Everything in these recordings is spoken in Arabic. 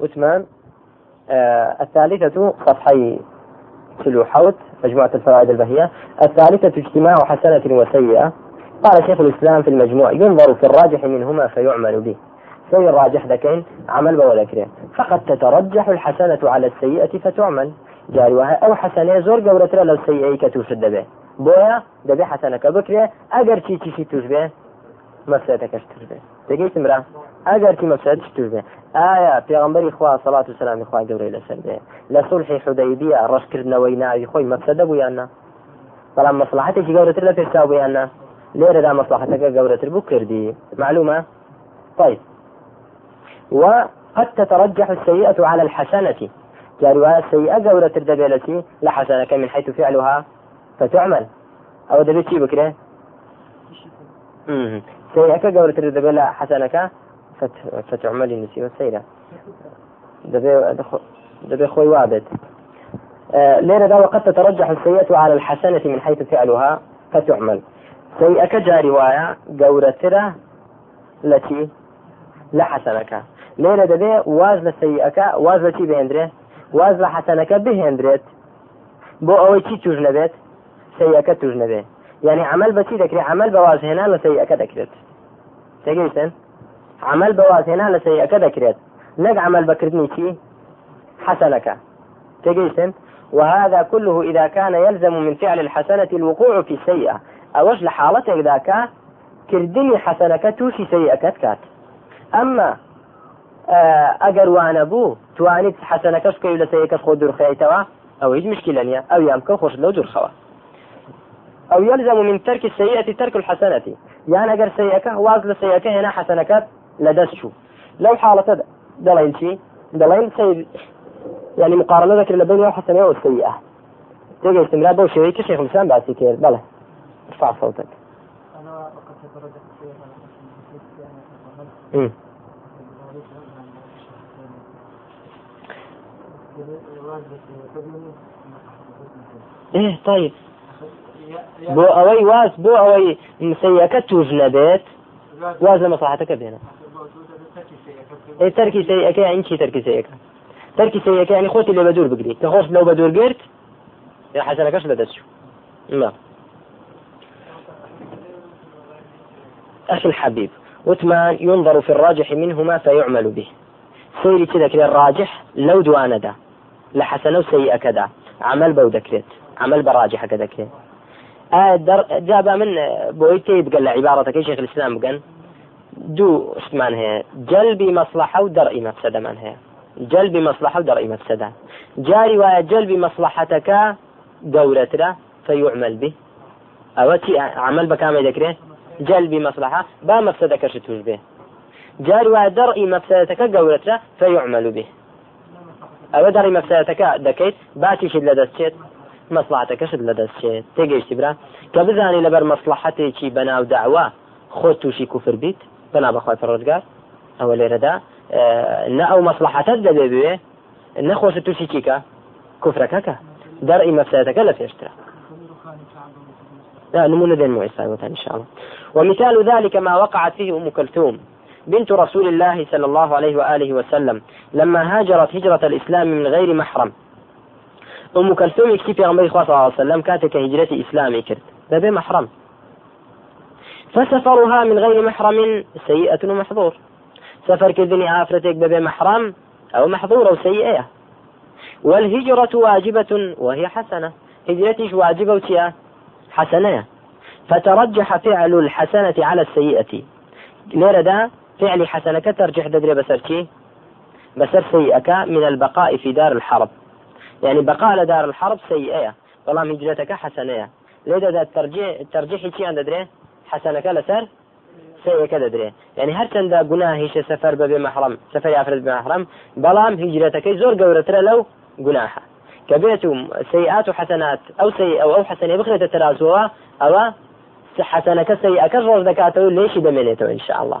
وثمان آه الثالثة صفحي تلو حوت مجموعة الفوائد البهية. الثالثة اجتماع حسنة وسيئة. قال شيخ الإسلام في المجموع ينظر في الراجح منهما فيعمل به. سي الراجح ذكين عمل بولا فقد تترجح الحسنة على السيئة فتعمل. جاري وهي أو حسنة زور قولة لو سيئة كتوشد به. بويا دەبێ حەسەنەکە بکرێ ئەگەر چی چیشی توش بێ مەفسەتەکەش توش بێ مرا ئەگەر کی مەفسەت توش ئایا پێغمبەری خوا سەڵات و سلامی خوا گەورەی لەسەر بێ لە سولحی حودەیبیە ڕشکردنەوەی ناوی خۆی مەفسەدە بوویاننا بەڵام مەسلحەتێکی گەورەتر لە پێشتا بوویاننا لێرەدا مەسلحەتەکە گەورەتر بوو کردی. معلومة طيب. وقد تترجح السيئة على الحسنة. جاري السيئة قولة الدبيلة لحسنك من حيث فعلها فتعمل. أو دەبێت چی بکرێ؟ سيئەکە گەورەتر دەبێت لە حەسەنەکە فتعملی نسیوە سەیرە دەبێ خۆی وابێت لێرەدا وقد تترجح السيئة على الحسنة من حيث فعلها فتعمل سيئەکە جاری وایە گەورەترە لەچی لە حەسەنەکە لێرە دەبێ واز لە سيئەکە واز لە چی بهێندرێ واز لە حەسەنەکە بهێندرێت بۆ ئەوەی چی توش نەبێت یعنی عمل بەچی دەکرێت عمل بەوازهێنا لە سيئەکە دەکرێت تێگەیشتن عمل بەوازهێنا لە سيئەکە دەکرێت نەک عمل بەکردنی چی حسنەکە تێگەیشتن وهذا كله إذا كان يلزم من فعل الحسنة الوقوع في السيئة. أوش لحالتك ذاك كردني حسنك توشي سيئك كات أما ئەگەر وانە بوو توانیت حەسەنەکەش کەی لە سەیەکەس خۆ دوورخەیتەوە ئەو هیچ مشکلە نیە ئەو یامکە خۆش لەو دوورخەوە أو يلزم من ترك السيئة ترك الحسنة. يعني أجر سيئك واز لسيئك هنا حسنك لدسشو لو حالة دلين شي؟ دلين سي يعني مقارنة ذكر اللي بين الحسنة والسيئة تيجي استمرار بو شيء كشيخ الإسلام بعد سيكير بلى. ارفع صوتك. أنا إيه. طيب. بۆ ئەوەی واز بۆ ئەوەی سیەکە توش نەبێت واز لە مەساحەتەکە ئەی تەرکی سیەکە ئەینکی تەرکی سیەکە تەرکی سیەکە ینی خۆتی لێ بە دوور بگریت کە خۆش لەو بە دوور گرت حەسەنەکەش لە دەست أخي الحبيب وثمان ينظر في الراجح منهما فيعمل به. سيري كذا كذا الراجح لو دوانا دا. لحسنه سيئة كذا. عمل بودكريت عمل براجح كذا كذا. جابا من بۆی تێ بگەن لە عیباەتەکەی شێخ الإسلام بگەن دوو شتمان هەیە. جەلبی مەسلحە و دەڕئی مەفسەدەمان هەیە. جەلبی مەسلحە و دەڕئی مەفسەدە جاری وایە جەلبی مەسلحەتەکە گەورەترە فيعمل به ئەوە چی عمل بەکامی دەکرێت جەلبی مەسلحە با مەفسەدەکەش توش بێ. جاری وایە دەڕئی مەفسەدەتەکە گەورەترە فيعمل به ئەوە دەڕی مەفسەدەتەکە دەکەیت باتیشت لە دەستچێت مەسلحتەکەشت لە دەستچێت تێگەیشتی برا. کە بزانی لەبەر مەسلحەتێکی بەناو داوا خۆ تووشی کوفر بیت؟ بنا بەخوای پڕۆزگار ئەوە لێرەدا نە ئەو مەسلحەتت دەبێ بێ نەخۆش تووشی چیکە کوفرەکەکە دەرئی مەفسەتەکە لە پێشترە لا نمونة ذي المعيسى إن شاء الله. ومثال ذلك ما وقعت فيه أم كلثوم بنت رسول الله صلى الله عليه وآله وسلم لما هاجرت هجرة الإسلام من غير محرم. أم كلثوم في غنبري صلى الله عليه وسلم كاتك هجرة إسلامي كرت. ببي محرم. فسفرها من غير محرم سيئة ومحظور. سفر كذني آفرتك ببي محرم أو محظور أو سيئة. والهجرة واجبة وهي حسنة. هجرتش واجبة وتيا حسنة. فترجح فعل الحسنة على السيئة. ليرة فعل حسنة كترجح ددري بسر بسر سيئة من البقاء في دار الحرب. يعني بقاء لدار الحرب سيئة. بەڵام هجرەتەکە حەسەنەیە لێ دەدات تەرجیحی چیان دەدرێ حەسەنەکە لەسەر سەیەکە دەدرێ يعني هەر چەندە گوناهیشە سەفەر بەبێ مەحرم سەفەر یافرت بە مەحرم بەڵام هجرەتەکەی زۆر گەورەترە لەو گوناحە کە بێت و سيئات و حەسەنات ئەو سەی ئەو ئەو حەسەنێ بخرێتە ترازەوە ئەوە حەسەنەکە سەیئەکە ڕۆژ إن شاء الله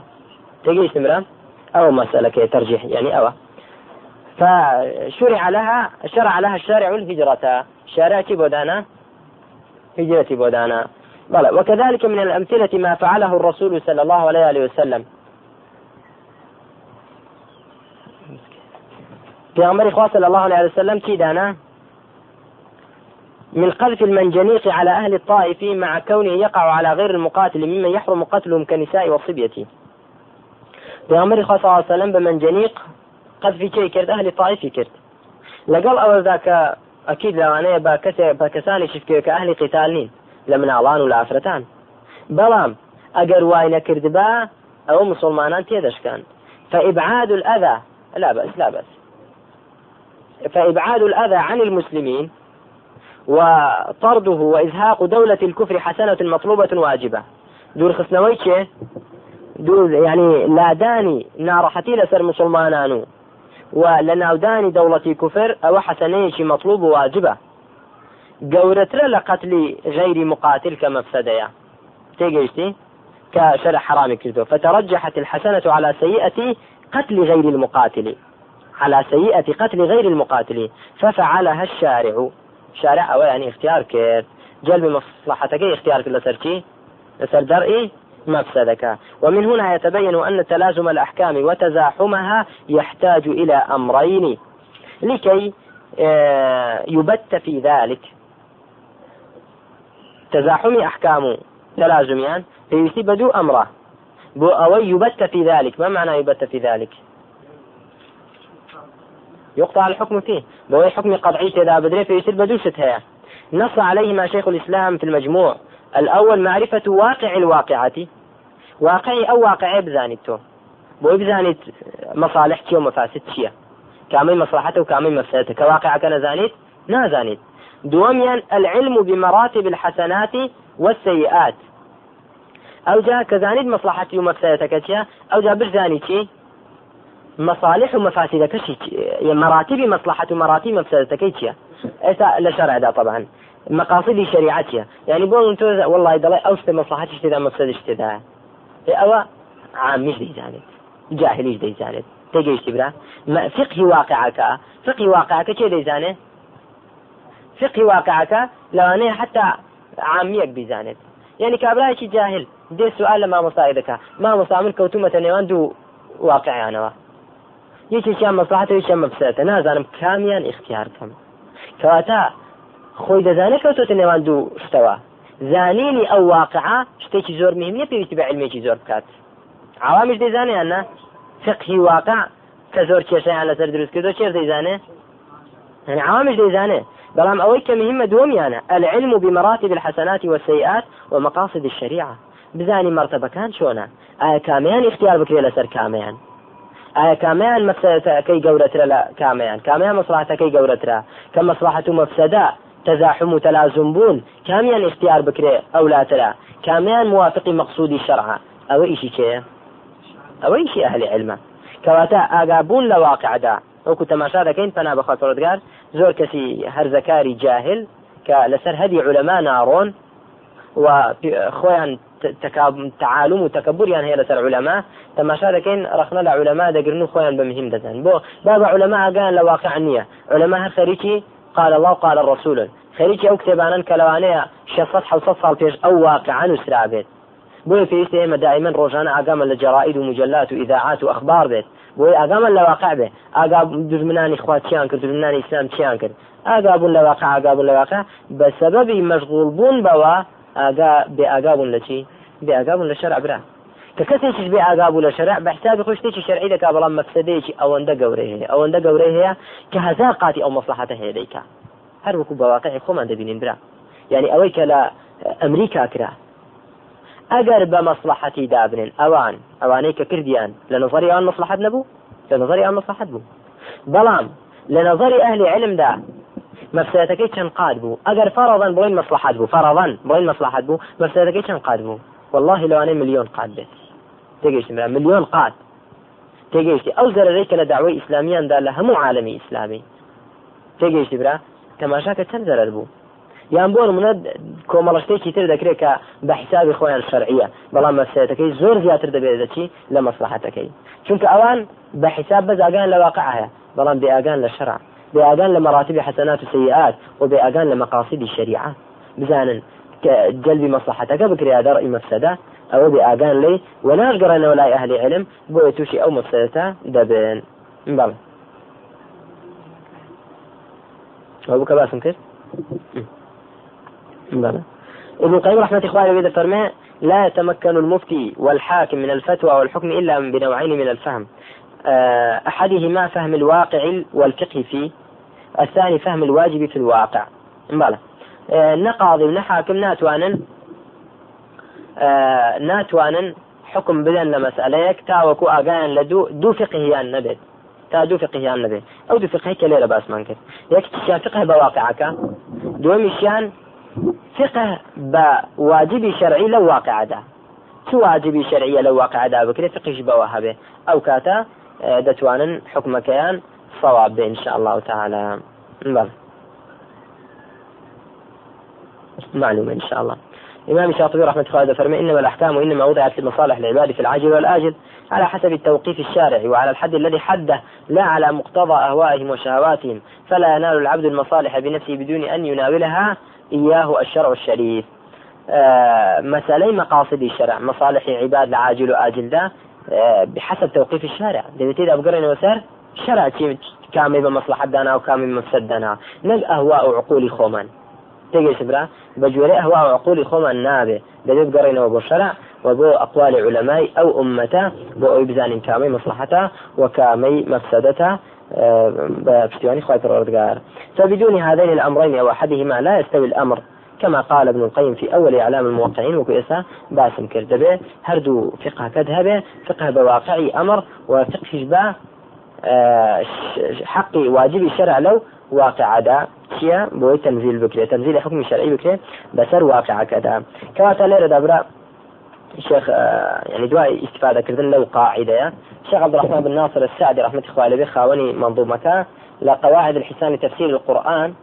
تێگەیشتمرە ئەو مەسەلەکەی تەرجیح يعني ئەوە. فشرع لها شرع لها الشارع الهجرة. شارع بودانا هجرة بودانا بلى وكذلك من الأمثلة ما فعله الرسول صلى الله عليه وسلم. في خوا صلى الله عليه وسلم دانا؟ من قذف المنجنيق على أهل الطائف مع كونه يقع على غير المقاتل ممن يحرم قتلهم كنساء والصبية. في خوا صلى الله عليه وسلم بمنجنيق قذف شيء كرد أهل الطائف كرد لقال أول ذاك أكيد لو أنا باكساني شفكي كأهل قتالين لمن أعلان ولا أفرتان بلام أجر واين كردبا أو مسلمانان تيدش كان فإبعاد الأذى لا بأس لا بأس. فإبعاد الأذى عن المسلمين وطرده وإزهاق دولة الكفر حسنة مطلوبة واجبة. دور خسنويتش دور يعني لا داني نارحتي لسر مسلمانانو ولناوداني دولة كفر أو حسنيش مطلوب قورتر لقتل غير مقاتل كمفسدية تيجيشتي؟ كشرع حرام كردو فترجحت الحسنة على سيئة قتل غير المقاتل. على سيئة قتل غير المقاتل. ففعلها الشارع. شارع أو يعني اختيار كير جلب مصلحتك اختيارك لسرتي لسر درئي مفسدك. ومن هنا يتبين أن تلازم الأحكام وتزاحمها يحتاج إلى أمرين. لكي آه، يبت في ذلك. تزاحم أحكام تلازميان. فيصيب دو أمره. بو أو يبت في ذلك. ما معنى يبت في ذلك؟ يقطع الحكم فيه. بو حكم قطعي إذا بدري فيصير بدو هي نص عليه ما شيخ الإسلام في المجموع. الأول معرفة واقع الواقعة. واقعي أو واقعي بزانيتو بو مصالح ومفاسد شيء كامل مصلحته وكامل مفسدته كواقع كان زانيت نازانيت دوميا العلم بمراتب الحسنات والسيئات. أو جا كزانيد مصلحتي ومفسدتك أو جا برزاني مصالح ومفاسدك شي مراتب مصلحة ومراتب مفسدتك ايسا لشرع ده طبعا. مقاصد شريعتها يعني بقول انتو والله دلي أوسط مصلحتي اشتدا مفسدش تدا أو عام مش دي زانت؟ جاهليش دي زانت؟ تيجي تبرا؟ فقه واقعك فقه واقعك كي دي زانت؟ فقی واقعەکە لەوانەیە حتا عامیەک بیزانێت. یعنی کابراایکی جاهل دێ سوال لە مامۆسای دەکە مامۆسا من کەوتومەتە نێوان دوو واقعیانەوە. یەکێکیان مەساحت یەکیان مەبسێتە نازانم کامیان اختیار بکەم. کەواتە خۆی دەزانێت کەوتۆتە نێوان دوو شتەوە. زانینی ئەو واقعە شتێکی زۆر مهمە پێویستی بە علمێکی زۆر بکات. عوامش دەیزانیان نه فقهی واقع کە زۆر کێشەیان لەسەر دروستکردۆ چێر دەیزانێ؟ هەن عوامش دەیزانێ؟ بەڵام ئەوەی کە مهمە العلم بمراتب الحسنات والسيئات ومقاصد الشريعة. بزانی مرتبەکان چۆنە ئایا کامیان اختیار بکرێ لەسەر کامیان ئایا کامیان مەفسەتەکەی گەورەترە لە کامیان کامیان مەسلحەتەکەی گەورەترە کە مەسلحەت و مەفسەدا تزاحم و تلازم بوون کامیان اختیار بکرێ ئەولاترە کامیان موافقی مەقصودی شەرعە ئەوە ئیشی کێە ئەوە ئیشی ئەهلی علمە کەواتە ئاگابوون لە واقعدا وەکو تەماشا دەکەین پەنا بەخوا پەرۆردگار زۆر کەسی هەرزەکاری جاهل کە لەسەر هەدی علەما ناڕۆن و خۆیان تعالم و تەکەبوریان هەیە لەسەر علەما تەماشا دەکەین رەخنە لە علەما دەگرن و خۆیان بە مهم دەزان بۆ با علەما ئاگان لە واقع نییە علەما هەر خەریکی قال الله قال الرسول. خەریکی ئەو کتێبانن کە لەوانەیە 600 700 ساڵ پێش ئەو واقعان وسرا بێت بۆیە دائما ڕۆژانە ئاگامە لە جەرائید و مجلات و ئیداعات و ئەخبار بێت بۆی ئاگامە لە واقع بێ. ئاگا دژمنانی خواتیان کرد دژمنانی ئیسلام چیان کرد؟ ئاگا بوون لە واقع ئاگا بوون لە واقع. بە سەبەبی مەشغول بوون بەوە ئاگا بێ ئاگا بوون لە چی؟ بێ ئاگا بوون لە شەرع برا. کە کەسێکیش بێ ئاگا بوو لە شەرع بە حسابی خۆ شتێکی شەرعی دەکا بەڵام مەفسەدەیەکی ئەوەندە گەورەی هەیە. ئەوەندە گەورەی هەیە کە هەزار قاتی ئەو مەسلحەتە هەیە دەیکا. هەر وەکو بەواقعی خۆمان دەبینین برا. يعني ئەوەی کە لە ئەمریکا کرا ئەگەر بە مەسلحەتی دابنن ئەوان ئەوانەی کە کردیان لە نظری ئەوان مصلحت نەبوو لە نظری ئەوان مصلحت بوو بەڵام لە نظری ئەهلی علمدا مەفسەتەکەی چەند قاد بوو ئەگەر فەرەضەن بڵین مصلحت بوو فەرەضەن بڵین مصلحت بوو مەفسەتەکەی چەند قاد بوو والله لەوانەی ملیۆن قاد بێت تێگەیشتم ملیۆن قات تێگەیشتی ئەو زەرەرەی کە لە داوای ئیسلامیاندا لە هەموو عالمی ئیسلامی تێگەیشتی برا تەماشاکە چەند زەرەر بوو یان بۆ منە کۆمەڵشتێکی تر دەکرێت کە بە حسابی خۆیان شەرعیە بەڵام مەسەتەکەی زۆر زیاتر دەبێت دەچی لە مەسلحەتەکەی چونکە ئەوان بە حساب بەزاگان لە واقع هەیە بەڵام بێئگان لە شەرع بێئگان لە مەراتبی حسنات و سيئات و بێئگان لە مەقاصدی شریعە بزانن کە جلبی مەسلحەتەکە بکرێ دەڕی مەفسەدە ئەوە بێئگان لێ وەناژگەڕێنەوە لای ئەهلی علم بۆ تووشی ئەو مەفسەدەتە دەبن بەڵێ أبوك باسم كيف؟ بلى ابن القيم رحمة الله بيد فرمي لا يتمكن المفتي والحاكم من الفتوى والحكم إلا بنوعين من الفهم. آه، أحدهما فهم الواقع والفقه فيه الثاني فهم الواجب في الواقع. بلى آه، نقاضي ونحاكم ناتوانا آه، ناتوانا حكم بدن لمسألة تاوكو أغان لدو دو فقهيان نبت تا دو فقهيان نبت أو دو فقهي كليلة بأس منكر. يكتشان فقه بواقعك. دومشيان فقه بواجب شرعي لو واقع ده شو واجبي شرعية لو واقع ده بكري فقه بواها به أو كاتا دتوانا حكم كيان صواب إن شاء الله تعالى بل. معلومة إن شاء الله. الإمام الشاطبي رحمة الله فرمى إنما الأحكام إنما وضعت لمصالح العباد في العاجل والآجل على حسب التوقيف الشارعي وعلى الحد الذي حده لا على مقتضى أهوائهم وشهواتهم فلا ينال العبد المصالح بنفسه بدون أن يناولها إياه الشرع الشريف. آه مسألة مقاصد الشرع مصالح عباد العاجل وآجل ده آه بحسب توقيف الشارع. دبتي أبقرنا وسر شرع كامل بمصلحة دانا وكامل بمفسد دانا. نق أهواء عقول خومان تيجي سبرا بجوري أهواء عقول خومان نابه. دبت قرينا وبو شرع وبو أقوال علماء أو أمته بو إبزان كامي مصلحته وكامي مفسدته. بفتواني خواهي الأردقار. فبدون هذين الأمرين أو أحدهما لا يستوي الأمر. كما قال ابن القيم في أول إعلام الموقعين وكيسا باسم كردبه هردو فقه كذهبه فقه بواقعي أمر وفقه شبه آه، حقي واجبي شرع لو واقع دا. شيا؟ بوي تنزيل بكري. تنزيل حكم شرعي بكري. بسر واقع كذا كما تلير دبرا الشيخ آه، يعني دواء استفادة كردن لو قاعدة الشيخ عبد الرحمن بن ناصر السعدي رحمة الله عليه خاوني منظومة لقواعد الحسان لتفسير القرآن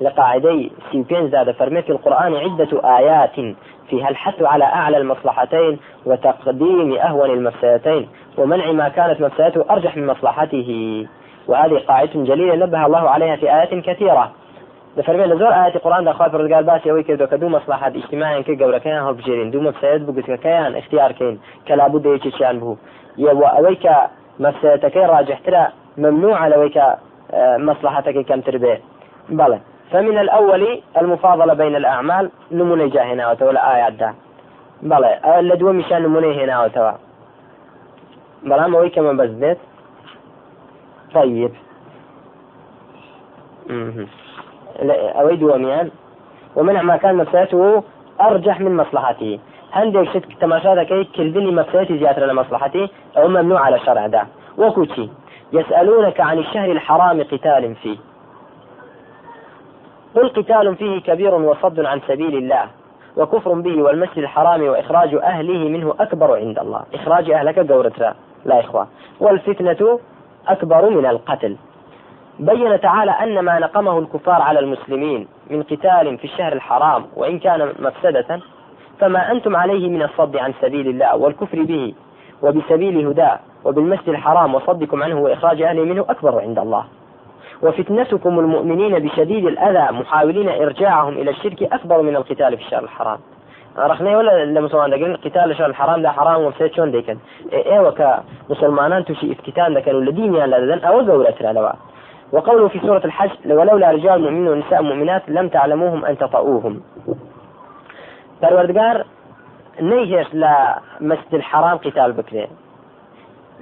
لقاعدي سيوبين زاد فرمي في القرآن عدة آيات فيها الحث على أعلى المصلحتين وتقديم أهون المفسدتين ومنع ما كانت مفسدته أرجح من مصلحته. وهذه قاعدة جليلة نبه الله عليها في آيات كثيرة. دەفەرمێ لە زۆر ئاەتی قڕان داخوا پرگار باسی ئەوەی کردو کە دوو مەسلحات اجتماعیان کرد گەورەکەیان هەڵبژێرین دوو مەفسەیەت بگوتەکەیان اختیارکەین کە لابوو دەیەکێکیان بوو یەوە ئەوەی کە مەفسەتەکەی ڕاجحترە ممنوع لەوەی کە مصلحتك كم تربيه بلى فمن الأول المفاضلة بين الأعمال نموني جا هنا وتولا آيات دا بلى لدو مشان نموني هنا وتوا بلى ما كمان بزنت طيب أوي دواميان ومنع ما كان مفسدته أرجح من مصلحته. هندك شت تماشا كي كلدني مفسدتي زيادة لمصلحتي أو ممنوع على الشرع ده. وكوتشي يسألونك عن الشهر الحرام قتال فيه. قل قتال فيه كبير وصد عن سبيل الله وكفر به والمسجد الحرام وإخراج أهله منه أكبر عند الله. إخراج أهلك قورتها لا إخوة. والفتنة أكبر من القتل. بين تعالى أن ما نقمه الكفار على المسلمين من قتال في الشهر الحرام وإن كان مفسدة فما أنتم عليه من الصد عن سبيل الله والكفر به وبسبيل هداه وبالمسجد الحرام وصدكم عنه وإخراج أهله منه أكبر عند الله. وفتنتكم المؤمنين بشديد الأذى محاولين إرجاعهم إلى الشرك أكبر من القتال في الشهر الحرام. رخني ولا لمسلمان دقين قتال الشهر الحرام ده حرام ومسيت شون ديكن؟ إيه وكا مسلمانان تشي افتتان ده كانوا الذين يان أو زورة لوا. وقوله في سورة الحج ولولا رجال مؤمنون ونساء مؤمنات لم تعلموهم أن تطؤوهم. پروردگار نيهش لا مسجد الحرام قتال بكري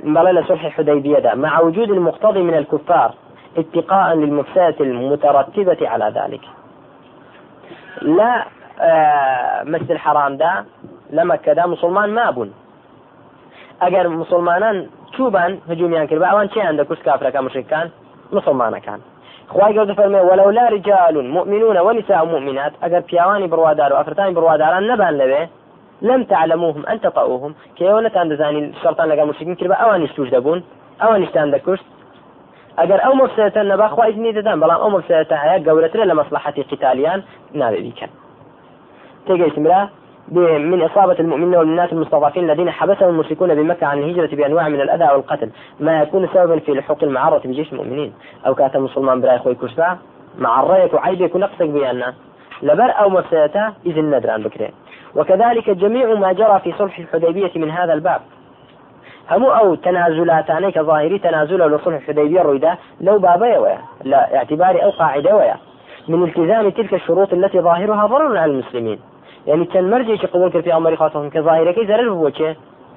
بل صلح حديبية مع وجود المقتضي من الكفار اتقاء للمفسدة المترتبة على ذلك. لا آه مسجد الحرام ده لما كذا مسلمان ما بون اگر مسلمانان چوبان هجومیان کرد ئەوان چیان دەکوست کافرەکە مشرکان مسلمانەکان خی گەوردە فەرمێ وەلەولا رجال مؤمنون ونساء مؤمنات ئەگەر پیاوانی بڕوادار و ئەفرەتانی بڕواداران نەبان لەوێ لم تعلموهم أن تطؤوهم كي نتان دزاني شرطان لقى مشركين كربا أوانيش توش دبون أوانيش تان دكوش ئەگەر ئەو مفسەتە نەبا خوازنی دەدەن بەڵام ئەو مفسەتە هەیە گەورەترە لە مەصلحەتی قتالیان نابێ بیکەن. تيجي من إصابة المؤمنين والمؤمنات المستضعفين الذين حبسهم المشركون بمكة عن الهجرة بأنواع من الأذى والقتل ما يكون سببا في لحوق المعرة بجيش المؤمنين. أو كاتب مسلمان برأي خوي كشفا مع الرأية وعيب يكون نقصك بأن لبر أو مفسدته إذن ندر بكرين وكذلك جميع ما جرى في صلح الحديبية من هذا الباب. همو أو تنازلاتاني كظاهري تنازل لصلح الحديبية رويدا لو بابا ويا لا اعتباري أو قاعدة ويا. من التزام تلك الشروط التي ظاهرها ضرر على المسلمين. يعني كان مرجع قبول في أمر خاصة كظاهرة كي زرر هو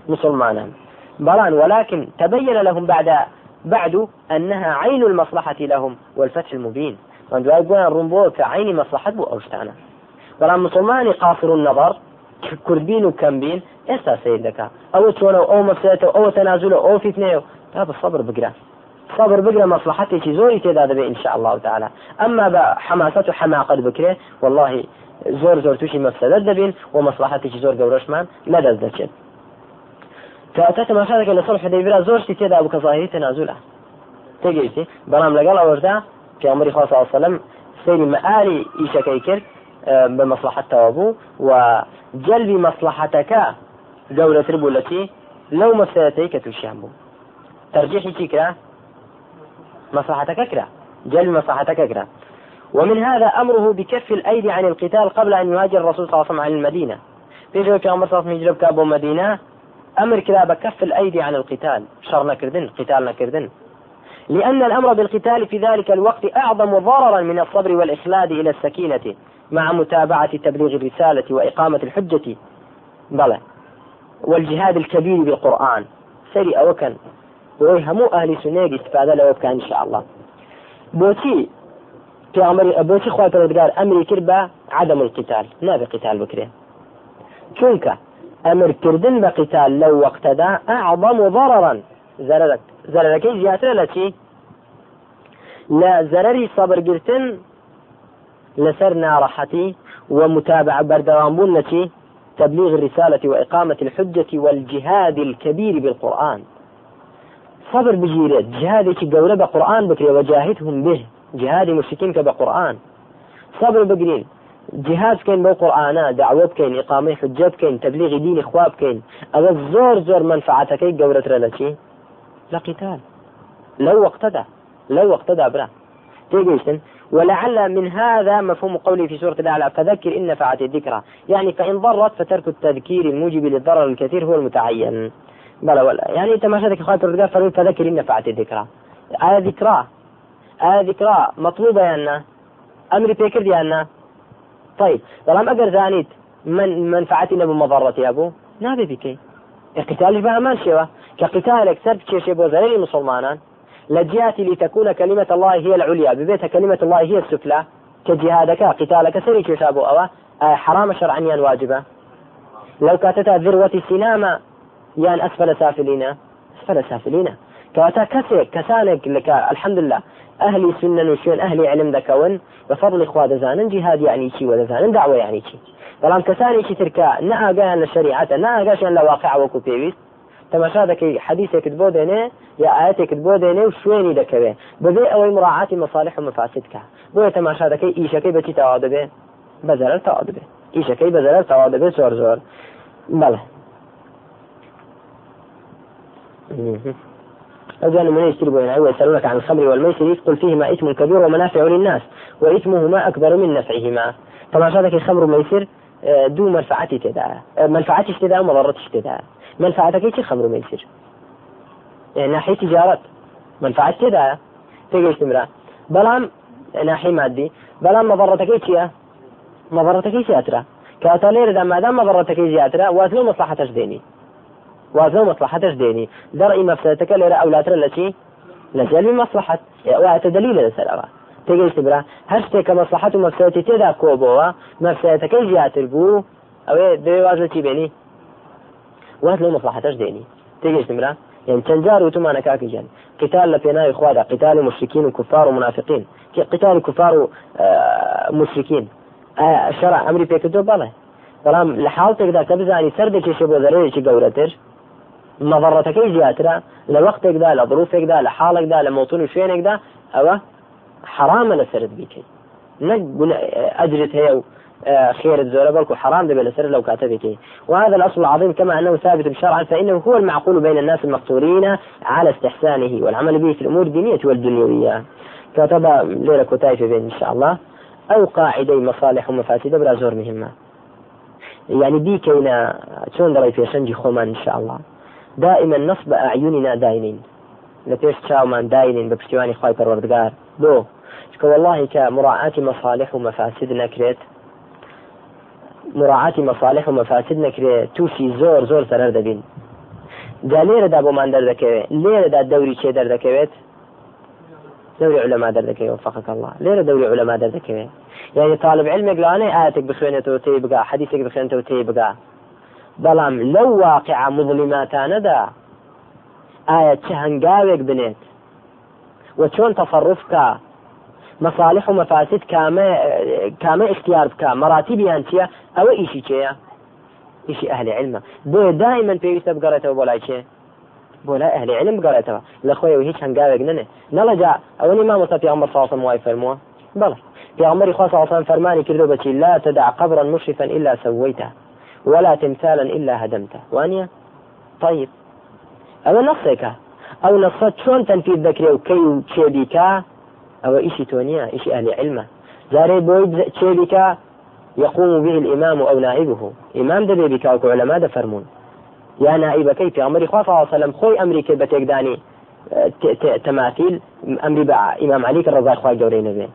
مسلمانا بلان ولكن تبين لهم بعد بعد أنها عين المصلحة لهم والفتح المبين من دوای گویان ڕوون كعين مصلحة بو أوشتانا بەڵام مسلمانی قاصر النظر كربين وكمبين ئێستا سید دەکا ئەوە چۆنە ئەو مەسێتەوە ئەوە تەنازولە ئەو بە صبر بگرە صبر بقرا مصلحتي زوري تدا دبي إن شاء الله تعالى أما بحماسة وحماقة بكرة والله زور زور توشي مفسدة دبين ومصلحتي زور قورشمان لا دزدكت كاتت ما شارك إلى صلح حديبية زور شتي تدا أبو كظاهري تنازلة تجيتي برام لقال أوردا في أمر صلى الله عليه وسلم سيري مآلي إيشا كيكر بمصلحة توابو وجلب مصلحتك جولة ربو التي لو مسألتي كتوشيان بو ترجيحي كيكرا مصلحتك كرا جلب مصلحتك كرا ومن هذا أمره بكف الأيدي عن القتال قبل أن يهاجر الرسول صلى الله عليه وسلم عن المدينة. في جو كان مرصف يجرب كابو مدينة أمر كذا بكف الأيدي عن القتال شرنا كردن قتالنا كردن لأن الأمر بالقتال في ذلك الوقت أعظم ضررا من الصبر والإخلاد إلى السكينة مع متابعة تبليغ الرسالة وإقامة الحجة. بلى. والجهاد الكبير بالقرآن. سري أوكن ويهمو أهل سنة استفادة لو كان إن شاء الله. بوتي في أمر بوتي خوات الرجال أمري كربا عدم القتال نابي قتال بكري. چونك أمر كردن بقتال لو وقت دا أعظم ضررا. زررك زررك زياتر لتي لا زرري صبر قرتن لسر ناڕەحەتی ومتابعة بردوامبون نتي تبليغ الرسالة وإقامة الحجة والجهاد الكبير بالقرآن. صبر بجيرت جهادك قولة بقرآن بكري وجاهدهم به. جهاد مشركين بقرآن صبر بقرين جهاد كين بالقرآن دعوة كين إقامة حجة كين تبليغ دين إخواب كين أبا زور زور منفعتك قولة رلتي لقتال لو وقتدا لو وقتدا برا. تيجيشن ولعل من هذا مفهوم قوله في سورة الأعلى فذكر إن نفعت الذكرى. يعني فإن ضرت فترك التذكير الموجب للضرر الكثير هو المتعين. بلا ولا. يعني أنت ما شدك خاطر فذكر إن نفعت الذكرى. آية ذكرى. آية ذكرى مطلوبة يا أمري بيكر يا طيب بلام أقر زانيت من منفعتنا بمضرة يا أبو. نابي بكي قتال بها ما شوى كقتالك سرد كيشي بوزاري المسلمان لجهة لتكون كلمة الله هي العليا. ببيتها كلمة الله هي السفلى. كجهادك قتالك سري كشابو أوا. حرام شرعا واجبة. لو كاتتها ذروة سنامة يان أسفل سافلين. أسفل سافلين. كواتا كسر كسانك لك الحمد لله أهلي سنن وشون أهلي علم ذكون بفضل إخوة دزانا جهاد يعني شي ودزانا دعوة يعني شي بەڵام کەسانی چی ترکا نەئاگیان لە شریعەتە ناگەشیان لە واقع وەکو پێویست تەماشا دەکەی حەدیثێکت بۆ دێنێ یا ئاەتێکت بۆ دێنێ و شوێنی دەکەوێ بەبێ ئەوەی مراعاتی مصالح و مفاسد کە بۆیە تەماشا دەکەی ئیشەکەی بەچی تەوا دەبێ بەزەرەر تەوا دەبێ ئیشەکەی بەزەرەر تەوا دەبێت زۆر زۆر بەڵێ أجل من يشتري بين ويسألونك عن الخمر والميسر قل فيهما إثم كبير ومنافع للناس وإثمهما أكبر من نفعهما. طبعا هذا الخمر والميسر دوو منفعتی تێدا منفعتیش تێدا مەڵڕەتیش تێدا منفعتەکەی چی خەمر و مەیسر ناحی تجارت منفعت تێدایە تێگەشتمرا بەڵام ناحی مادی بەڵام مەضڕەتەکەی چییە مەضڕەتەکەی زیاترە کەواتە لێرەدا مادام مەضڕەتەکەی زیاترە وازنە مصلحتش دێنی وازنە مصلحتش دەڕی مەفسەتەکە لێرە ئەولاترە لە چی لە جەلبی مصلحت واتە دلیل لەسەر ئەوە تێگەیشت برا. هەر شتێک کە مەسلحەت و مەفسەتی تێدا کۆبەوە مەفسەتەکەی زیاتر بوو ئەوێ دەوێ واز لە چی بێنی تێگەیشت برا. يعني تنجار وتمانا كاكي جان. قتال لبيناي إخوادا قتال مشركين وكفار ومنافقين. قتال كفار ومشركين آه الشرع أمري بيكدو بله بەڵام لە حاڵتێکدا کە بزانی سەردێکێکی بۆ زەرەیەکی گەورەتر مەضڕەتەکەی زیاترە لە وەختێکدا لە ظروفێکدا لە حاڵێکدا لە مۆتون و شوێنێکدا ئەوە حرامە لەسرت بیکەیت نەک ئەجرت هەیە و خير الزورة بلكو حرام دبل السر لو كاتبك وهذا الأصل العظيم كما أنه ثابت شرعا فإنه هو المعقول بين الناس المقصورين على استحسانه والعمل به في الأمور الدينية والدنيوية. كتب ليلة كتايف بين إن شاء الله. أو قاعدي مصالح ومفاسد بلا زور مهمة. يعني دي كينا شون دري في شنجي خومان إن شاء الله. دائما نصب أعيننا داينين لپێش چاومان داینین بە پشتیوانی خی پەروەردگار بۆ چکە والله کە مراعاتی مەصالح و مەفاسد نەکرێت مراعاتی مەصالح و مەفاسد نەکرێت تووشی زۆر زۆر سەرەر دەبین جا لێرەدا بۆمان دەردەکەوێت لێرەدا دەوری چێ دەردەکەوێت دەوری علەما دەردەکەوێت فقط الله. لێرە دەوری علەما دەردەکەوێت يعني طالب علمێک لەوانەیە ئاەتێک بخوێنێتەوە تێ بگا حەدیثێک بخوێنێتەوە بگا بەڵام لەو واقع مظلماتانەدا ئایا چه هەنگاوێک بنێت و چۆن تەفەڕف کا مەصالح و مەفاسد کامە اختیار بکە مەراتیبیان چییە؟ ئەوە ئیشی چێە ئیشی ئەهلی علمە. بۆ دائما پێویستە بگەڕێتەوە بۆ لای چێ؟ بۆ لای ئەهلی علم بگەڕێتەوە. لە خۆیەوە هیچ هەنگاوێک ننێ نەڵەجا ئەوەنی مامۆستا پیامبەر ساڵسم وای فەرمووە؟ بەڵێ پیامبەری خوا ساڵسان فەرمانی کردو بەچی لا تدع قبرا مشرفا إلا سويته. ولا تمثالا إلا هدمته. وانيا طيب. ئەوە نەسێکە ئەو نەسە چۆن تەنفید دەکرێ و کەی و چێبیکە ئەوە ئیشی تۆ نییە ئیشی ئەلی علمە جارێ يقوم به الإمام أو نائبه. إمام دبي بك أو علماء دفرمون يا نائبكي في أمر خواه صلى الله عليه وسلم. خوي أمريكا بتقداني تماثيل. أمري بع إمام علي كالرضا خواه جورين به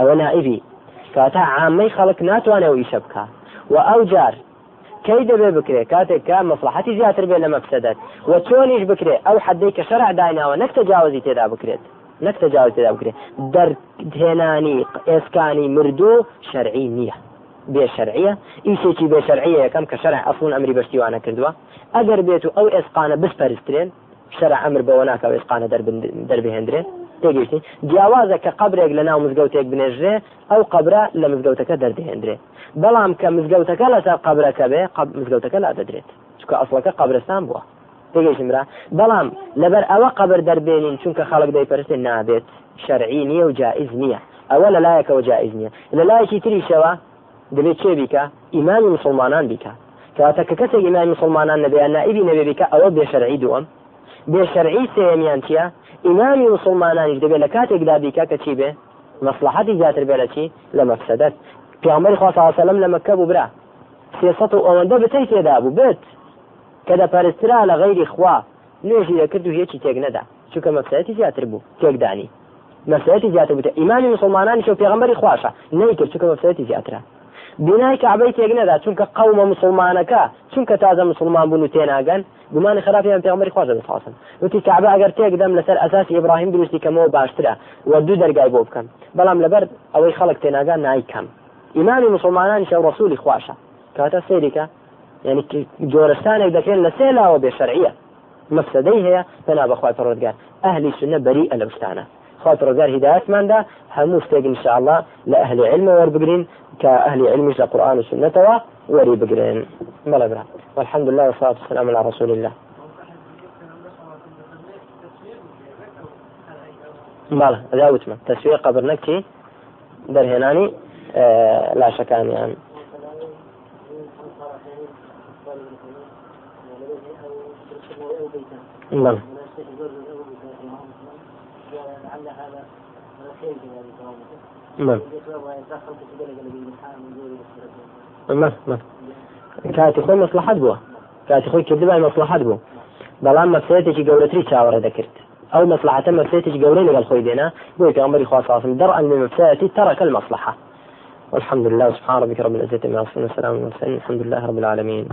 أو نائبي. كاتا عامي خلق ناتوانا ويشبكا وأو کەی دەبێ بکرێ کاتێک کە مەسلحەتی زیاتر بێ لە مەفسەدەت و چۆنیش بکرێ ئەو حدەی کە شەرع دایناوە نەک تەجاوزی تێدا بکرێت نەک تەجاوز تێدا بکرێت دەرهێنانی ئێسکانی مردوو شەرعی نییە بێ شەرعیە ئیشێکی بێ شەرعیە یەکەم کە شەرع ئەفون ئەمری بەشتیوانە کردووە ئەگەر بێت و ئەو ئێسقانە بسپەرسترێن شەرع ئەمر بەوە ناکە ئێسقانە دەربهێنرێن تێگەشتی جیاوازە کە قبرێک لە ناو مزگەوتێک بنێژرێ ئەو قبرە لە مزگەوتەکە دەردەهێنرێ بەڵام کە مزگەوتەکە لەسەر قبرەکە بێ مزگەوتەکە لا دەدرێت. چکە ئەسڵەکە قبرستان بووە. تێگەشتمرا بەڵام لەبەر ئەوە قبر دەربێنین چونکە خەڵک دەیپەرستێن نابێت. شەرعی نییە و جائز نییە. ئەوە لە لایەکەوە جائز نییە. لە لایەکی تریشەوە دەبێت چێ بیکە؟ ئیمانی مسلمانان بیکە. کاتە کە کەسێک ئیمانی مسلمانان نەبێت نائبی نەبێ بیکە ئەوە بێشەرعی دووەم. بێشەرعی سێمیان چیە ئیمامی مسلمانانیش دەبێت لە کاتێکدا بیکە کە چی بێ؟ مەسلحەتی زیاتر بێ لە چی؟ لە مەفسەدەت. پیامبەری خوا سەلم لە مەکە بوو برا. سێسەد و ئەوەندە بتەی تێدا بوو. بێت کە دەپەرسترا لە غەیری خوا. نوێژی دەکرد و هیچی تێک نەدا. چونکە مەفسەتی زیاتر بوو. تێکدانی. مەفسەتی زیاتر بوو. ئیمانی مسلمانانی شو پێغمبەری خواشە نەیکرد چونکە مەفسەتی زیاترە. بینای کعبەی تێک نەدا چونکە قەومە مسلمانەکە چونکە تازە مسلمان بوون و تێناگەن گومانی خراپیان پێغمبەری خوا دەبێت خاصن. وتی کعبە ئەگەر تێک دەم لەسەر ئەساسی ئیبراهیم دروستی کەمەوە باشترە و دوو دەرگای بۆ بکەم. بەڵام لەبەر ئەوەی خەڵک تێناگان نایکەم. ئیمانی مسلمانانی شە ڕسوولی خواشە. کاتە سێریکە یعنی جۆرستانێک دەکرێن لە سێ لاوە بێ شەرعیە. مەفسەدەی هەیە تەنا بەخوای پەڕۆدگار ئەهلی سنە بەری ئە خاطر ڕزار هدايتماندا هەموو شتێک انشاءله لە ئەهلی علم وەربگرین کە ئەهلی علمیش لە قورآن و سنتەوە وەری بگرێن بەڵێ برا والحمد لله والصلاة والسلام على رسول الله. بەڵێ ئەدا وتمە تەسوێ قبر نەکی دەرهێنانی لاشەکانیان بەڵێ نعم. نعم نعم. کاتی خۆی مەسلحت بووە کاتی خۆی کردبای مەسلحت بوو بەڵام مەسلەتێکی گەورەتری چاوەڕە دەکرد. ئەو مصلحة مفسدة قولين قال خوي دينا بوي كأمري خاص عاصم درءا من مفسدة ترك المصلحة. والحمد لله سبحان ربك رب العزة والسلام المرسلين الحمد لله رب العالمين.